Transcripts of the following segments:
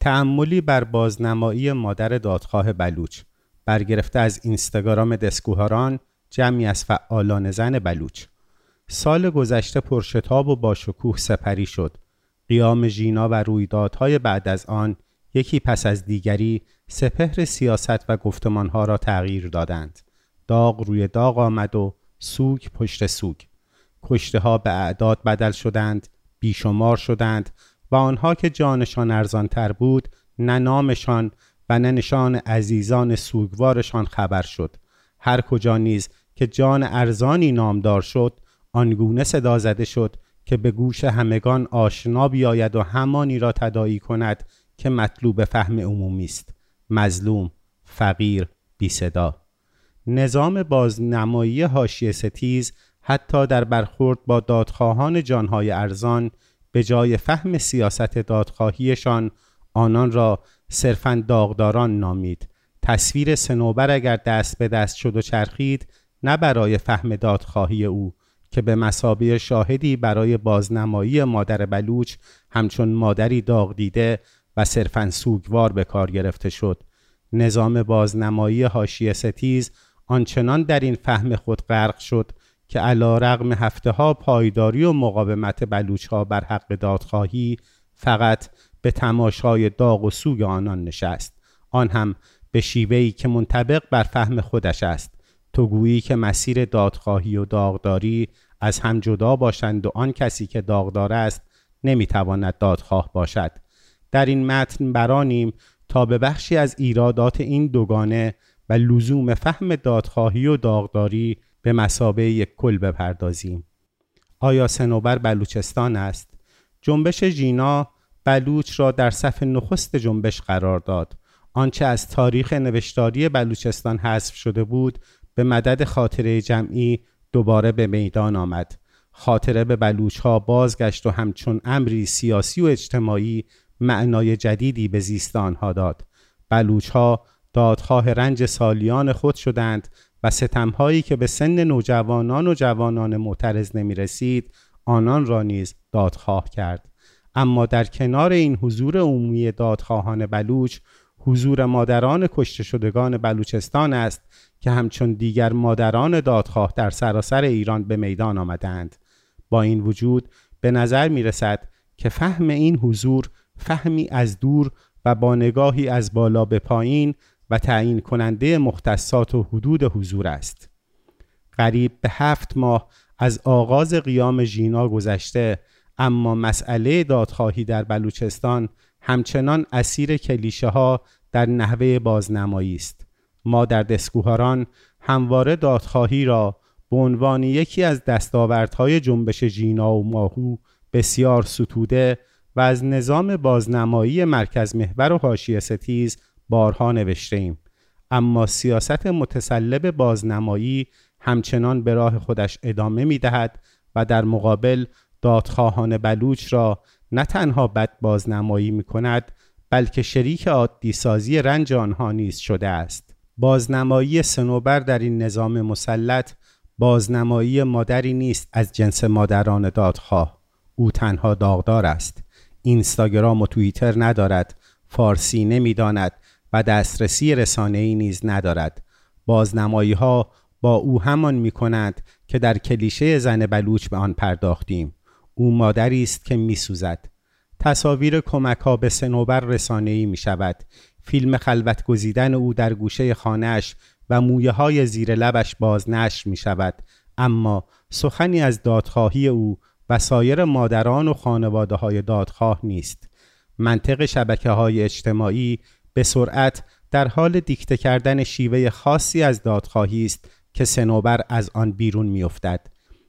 تعملی بر بازنمایی مادر دادخواه بلوچ برگرفته از اینستاگرام دسکوهاران جمعی از فعالان زن بلوچ. سال گذشته پرشتاب و با شکوه سپری شد. قیام ژینا و رویدادهای بعد از آن یکی پس از دیگری سپهر سیاست و گفتمانها را تغییر دادند. داغ روی داغ آمد و سوگ پشت سوگ. کشته ها به اعداد بدل شدند بیشمار شدند و آنها که جانشان ارزانتر بود نه نامشان و نه نشان عزیزان سوگوارشان خبر شد. هر کجا نیز که جان ارزانی نامدار شد آنگونه صدا زده شد که به گوش همگان آشنا بیاید و همانی را تدایی کند که مطلوب فهم عمومی است. مظلوم فقیر بی صدا نظام بازنمایی حاشیه ستیز حتی در برخورد با دادخواهان جانهای ارزان به جای فهم سیاست دادخواهیشان آنان را صرفا داغداران نامید. تصویر سنوبر اگر دست به دست شد و چرخید نه برای فهم دادخواهی او که به مسابه شاهدی برای بازنمایی مادر بلوچ همچون مادری داغ دیده و صرفا سوگوار به کار گرفته شد. نظام بازنمایی حاشیه ستیز آنچنان در این فهم خود غرق شد که علا رغم هفته ها پایداری و مقاومت بلوچ ها بر حق دادخواهی فقط به تماشای داغ و سوگ آنان نشست. آن هم به شیوهی که منطبق بر فهم خودش است. تو گویی که مسیر دادخواهی و داغداری از هم جدا باشند و آن کسی که داغدار است نمی‌تواند دادخواه باشد. در این متن برانیم تا به بخشی از ایرادات این دوگانه و لزوم فهم دادخواهی و داغداری به مسابه یک کل بپردازیم. آیا سنوبر بلوچستان است؟ جنبش جینا بلوچ را در صف نخست جنبش قرار داد. آنچه از تاریخ نوشتاری بلوچستان حذف شده بود به مدد خاطره جمعی دوباره به میدان آمد. خاطره به بلوچ ها بازگشت و همچون امری سیاسی و اجتماعی معنای جدیدی به زیست آنها داد. بلوچ ها دادخواه رنج سالیان خود شدند و ستمهایی که به سن نوجوانان و جوانان معترض نمی رسید آنان را نیز دادخواه کرد. اما در کنار این حضور عمومی دادخواهان بلوچ حضور مادران کشته شدگان بلوچستان است که همچون دیگر مادران دادخواه در سراسر ایران به میدان آمدند. با این وجود به نظر می رسد که فهم این حضور فهمی از دور و با نگاهی از بالا به پایین و تعیین کننده مختصات و حدود حضور است. قریب به هفت ماه از آغاز قیام ژینا گذشته اما مسئله دادخواهی در بلوچستان همچنان اسیر کلیشه ها در نحوه بازنمایی است. ما در دسکوهاران همواره دادخواهی را به عنوان یکی از دستاوردهای جنبش جینا و ماهو بسیار ستوده و از نظام بازنمایی مرکز محور و حاشیه ستیز بارها نوشته ایم اما سیاست متسلب بازنمایی همچنان به راه خودش ادامه می دهد و در مقابل دادخواهان بلوچ را نه تنها بد بازنمایی می کند بلکه شریک عادی سازی رنج آنها نیز شده است. بازنمایی سنوبر در این نظام مسلط بازنمایی مادری نیست از جنس مادران دادخواه. او تنها داغدار است. اینستاگرام و توییتر ندارد. فارسی نمی‌داند. و دسترسی رسانه ای نیز ندارد. بازنمایی ها با او همان می کند که در کلیشه زن بلوچ به آن پرداختیم. او مادری است که می سوزد تصاویر کمک ها به سنوبر رسانه ای می شود فیلم خلوت گزیدن او در گوشه خانهش و مویه های زیر لبش بازنشر می شود اما سخنی از دادخواهی او و سایر مادران و خانواده های دادخواه نیست. منطق شبکه های اجتماعی به سرعت در حال دیکته کردن شیوه خاصی از دادخواهی است که سنوبر از آن بیرون میافتد.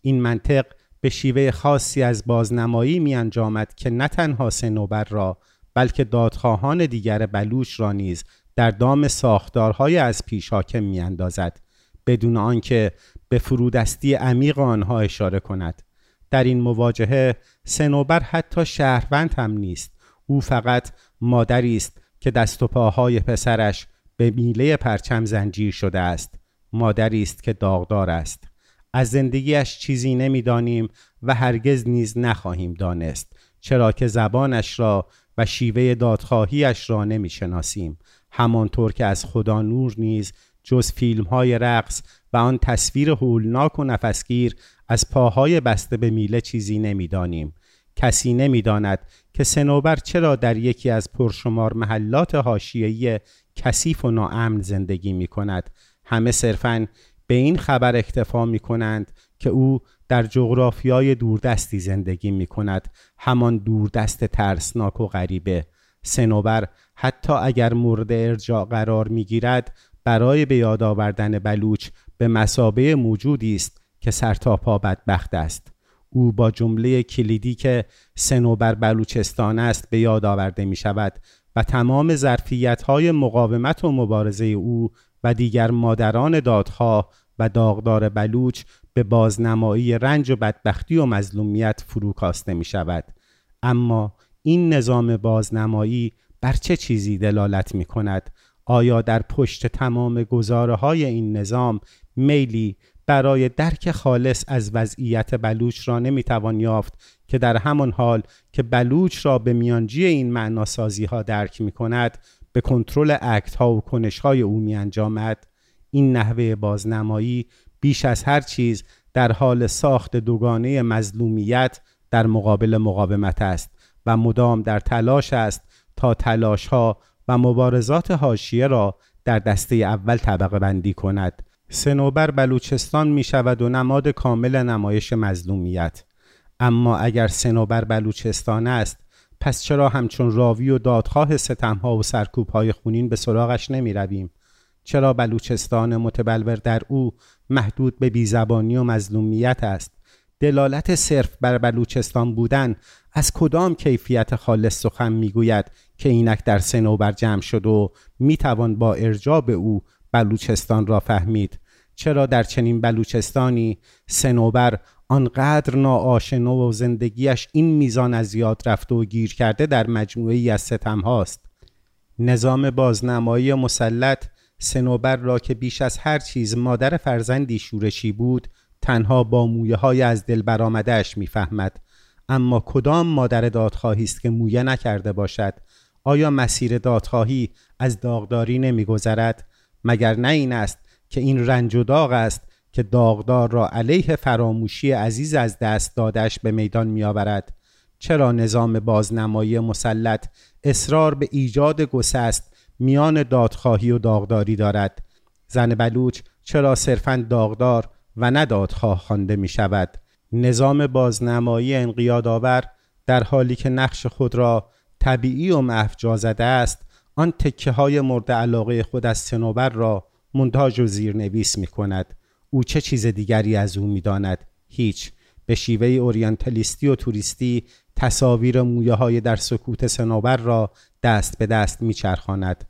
این منطق به شیوه خاصی از بازنمایی می انجامد که نه تنها سنوبر را بلکه دادخواهان دیگر بلوش را نیز در دام ساختارهای از پیش حاکم می اندازد بدون آنکه به فرودستی عمیق آنها اشاره کند. در این مواجهه سنوبر حتی شهروند هم نیست. او فقط مادری است که دست و پاهای پسرش به میله پرچم زنجیر شده است. مادری است که داغدار است. از زندگیش چیزی نمی‌دانیم و هرگز نیز نخواهیم دانست چرا که زبانش را و شیوه دادخواهیش را نمی‌شناسیم. همانطور که از خدا نور نیز جز فیلم های رقص و آن تصویر هولناک و نفسگیر از پاهای بسته به میله چیزی نمی‌دانیم. کسی نمی‌داند که سنوبر چرا در یکی از پرشمار محلات حاشیه‌ای کثیف و ناامن زندگی می کند همه صرفاً به این خبر اکتفا می کنند که او در جغرافیای دوردستی زندگی می کند همان دوردست ترسناک و غریبه. سنوبر حتی اگر مورد ارجاع قرار می گیرد برای به یاد آوردن بلوچ به مسابه موجودی است که سرتاپا بدبخت است. او با جمله کلیدی که سنوبر بلوچستان است به یاد آورده می شود و تمام ظرفیت های مقاومت و مبارزه او و دیگر مادران دادها و داغدار بلوچ به بازنمایی رنج و بدبختی و مظلومیت فرو کاسته می شود اما این نظام بازنمایی بر چه چیزی دلالت می کند آیا در پشت تمام گزاره های این نظام میلی برای درک خالص از وضعیت بلوچ را نمی‌توان یافت که در همان حال که بلوچ را به میانجی این معناسازی ها درک می کند به کنترل اکت ها و کنش های او می انجامد این نحوه بازنمایی بیش از هر چیز در حال ساخت دوگانه مظلومیت در مقابل مقاومت است و مدام در تلاش است تا تلاش ها و مبارزات حاشیه را در دسته اول طبقه بندی کند. سنوبر بلوچستان می شود و نماد کامل نمایش مظلومیت اما اگر سنوبر بلوچستان است پس چرا همچون راوی و دادخواه ستمها و سرکوبهای خونین به سراغش نمی رویم؟ چرا بلوچستان متبلور در او محدود به بیزبانی و مظلومیت است دلالت صرف بر بلوچستان بودن از کدام کیفیت خالص سخن می‌گوید که اینک در سنوبر جمع شد و می‌توان با ارجاع به او بلوچستان را فهمید. چرا در چنین بلوچستانی سنوبر آنقدر ناآشنا و زندگیش این میزان از یاد رفته و گیر کرده در مجموعی از ستم هاست نظام بازنمایی مسلط سنوبر را که بیش از هر چیز مادر فرزندی شورشی بود تنها با مویه های از دل برآمدهش می‌فهمد. اما کدام مادر دادخواهی است که مویه نکرده باشد؟ آیا مسیر دادخواهی از داغداری نمیگذرد؟ مگر نه این است که این رنج و داغ است که داغدار را علیه فراموشی عزیز از دست دادش به میدان میآورد. چرا نظام بازنمایی مسلط اصرار به ایجاد گسست میان دادخواهی و داغداری دارد؟ زن بلوچ چرا صرفا داغدار و نه دادخواه خوانده می شود نظام بازنمایی انقیادآور در حالی که نقش خود را طبیعی و زده است آن تکه های مورد علاقه خود از سنوبر را منتاج و زیرنویس می کند او چه چیز دیگری از او می داند؟ هیچ به شیوه اورینتالیستی و توریستی تصاویر مویه های در سکوت سنوبر را دست به دست می چرخاند.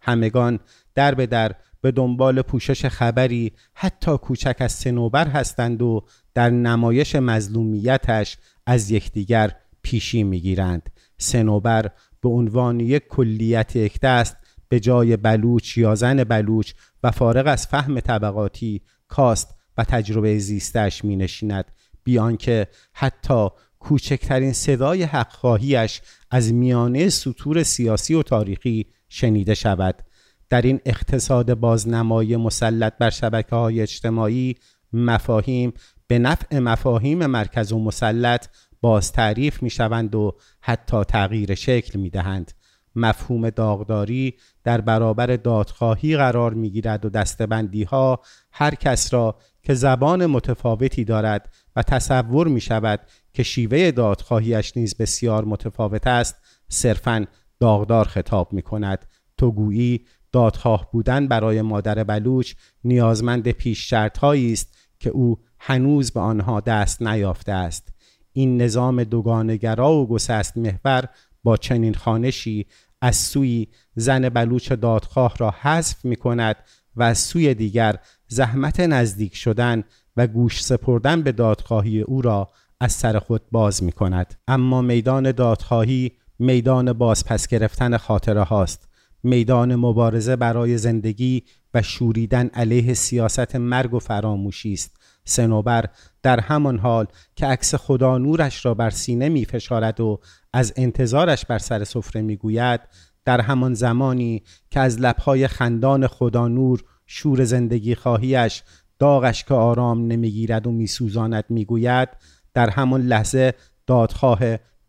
همگان در به در به دنبال پوشش خبری حتی کوچک از سنوبر هستند و در نمایش مظلومیتش از یکدیگر پیشی می‌گیرند سنوبر به عنوان یک کلیت یک دست به جای بلوچ یا زن بلوچ و فارغ از فهم طبقاتی کاست و تجربه زیستش می نشیند بیان که حتی کوچکترین صدای حقخواهیش از میانه سطور سیاسی و تاریخی شنیده شود. در این اقتصاد بازنمایی مسلط بر شبکه های اجتماعی مفاهیم به نفع مفاهیم مرکز و مسلط باز تعریف می شوند و حتی تغییر شکل می دهند. مفهوم داغداری در برابر دادخواهی قرار می گیرد و دستبندی ها هر کس را که زبان متفاوتی دارد و تصور می شود که شیوه دادخواهیش نیز بسیار متفاوت است صرفا داغدار خطاب می کند تو گویی دادخواه بودن برای مادر بلوچ نیازمند پیش است که او هنوز به آنها دست نیافته است این نظام دوگانگرا و گسست محور با چنین خانشی از سوی زن بلوچ دادخواه را حذف می کند و از سوی دیگر زحمت نزدیک شدن و گوش سپردن به دادخواهی او را از سر خود باز می کند اما میدان دادخواهی میدان بازپس گرفتن خاطره هاست. میدان مبارزه برای زندگی و شوریدن علیه سیاست مرگ و فراموشی است. سنوبر در همان حال که عکس خدا نورش را بر سینه می فشارد و از انتظارش بر سر سفره می گوید در همان زمانی که از لبهای خندان خدا نور شور زندگی خواهیش داغش که آرام نمی‌گیرد و میسوزاند می‌گوید در همان لحظه دادخواه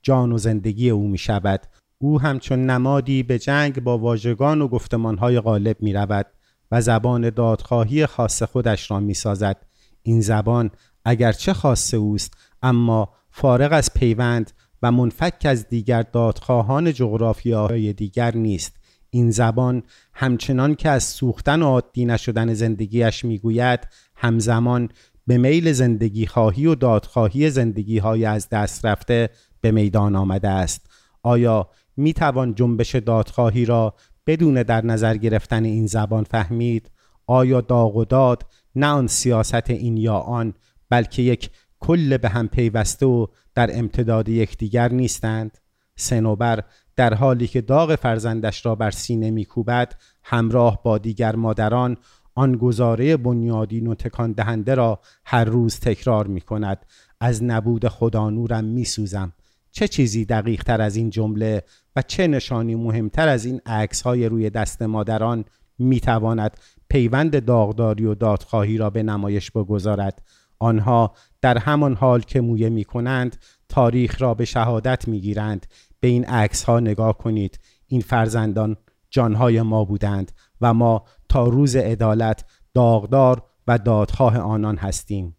جان و زندگی او می شود او همچون نمادی به جنگ با واژگان و گفتمانهای غالب می رود و زبان دادخواهی خاص خودش را می سازد. این زبان اگرچه خاص اوست اما فارغ از پیوند و منفک از دیگر دادخواهان جغرافیاهای دیگر نیست این زبان همچنان که از سوختن و عادی نشدن زندگیش می‌گوید همزمان به میل زندگی خواهی و دادخواهی زندگی های از دست رفته به میدان آمده است آیا می توان جنبش دادخواهی را بدون در نظر گرفتن این زبان فهمید. آیا داغ و داد نه آن سیاست این یا آن بلکه یک کل به هم پیوسته و در امتداد یکدیگر نیستند؟ سنوبر در حالی که داغ فرزندش را بر سینه میکوبد همراه با دیگر مادران آن گزاره بنیادین و تکان دهنده را هر روز تکرار می کند از نبود خدا نورم می سوزم چه چیزی دقیق تر از این جمله و چه نشانی مهمتر از این عکس های روی دست مادران می تواند پیوند داغداری و دادخواهی را به نمایش بگذارد؟ آنها در همان حال که مویه می کنند تاریخ را به شهادت می گیرند به این عکس ها نگاه کنید. این فرزندان جانهای ما بودند و ما تا روز عدالت داغدار و دادخواه آنان هستیم.